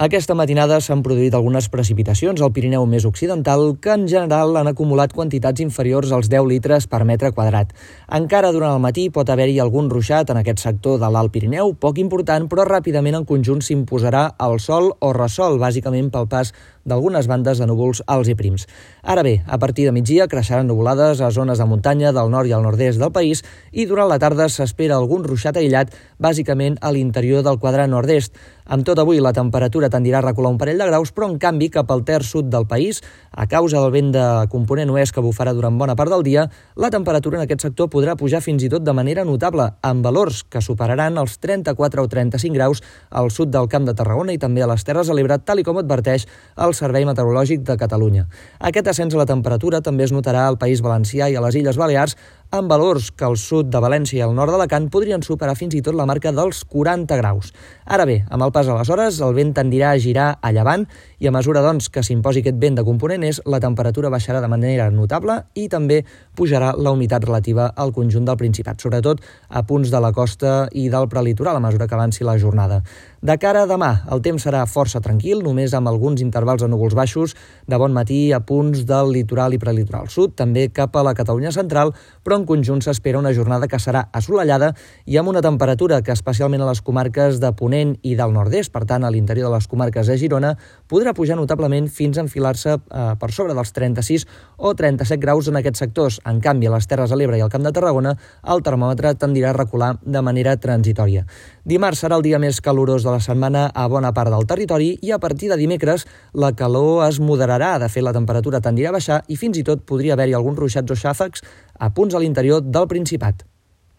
Aquesta matinada s'han produït algunes precipitacions al Pirineu més occidental que en general han acumulat quantitats inferiors als 10 litres per metre quadrat. Encara durant el matí pot haver-hi algun ruixat en aquest sector de l'Alt Pirineu, poc important, però ràpidament en conjunt s'imposarà el sol o ressol, bàsicament pel pas d'algunes bandes de núvols alts i prims. Ara bé, a partir de migdia creixeran nuvolades a zones de muntanya del nord i al nord-est del país i durant la tarda s'espera algun ruixat aïllat, bàsicament a l'interior del quadrant nord-est. Amb tot avui la temperatura tendirà a recular un parell de graus, però en canvi cap al terç sud del país, a causa del vent de component oest que bufarà durant bona part del dia, la temperatura en aquest sector podrà pujar fins i tot de manera notable, amb valors que superaran els 34 o 35 graus al sud del Camp de Tarragona i també a les Terres de l'Ebre, tal i com adverteix el Servei Meteorològic de Catalunya. Aquest ascens a la temperatura també es notarà al País Valencià i a les Illes Balears, amb valors que al sud de València i al nord d'Alacant podrien superar fins i tot la marca dels 40 graus. Ara bé, amb el pas a les hores, el vent tendirà a girar a llevant i a mesura doncs, que s'imposi aquest vent de component és, la temperatura baixarà de manera notable i també pujarà la humitat relativa al conjunt del Principat, sobretot a punts de la costa i del prelitoral a mesura que avanci la jornada. De cara a demà, el temps serà força tranquil, només amb alguns intervals de núvols baixos de bon matí a punts del litoral i prelitoral sud, també cap a la Catalunya central, però en conjunt s'espera una jornada que serà assolellada i amb una temperatura que especialment a les comarques de Ponent i del nord-est, per tant a l'interior de les comarques de Girona, podrà pujar notablement fins a enfilar-se eh, per sobre dels 36 o 37 graus en aquests sectors. En canvi, a les Terres de l'Ebre i al Camp de Tarragona, el termòmetre tendirà a recular de manera transitòria. Dimarts serà el dia més calorós de la setmana a bona part del territori i a partir de dimecres la calor es moderarà. De fet, la temperatura tendirà a baixar i fins i tot podria haver-hi alguns ruixats o xàfecs a punts a l'interior del Principat.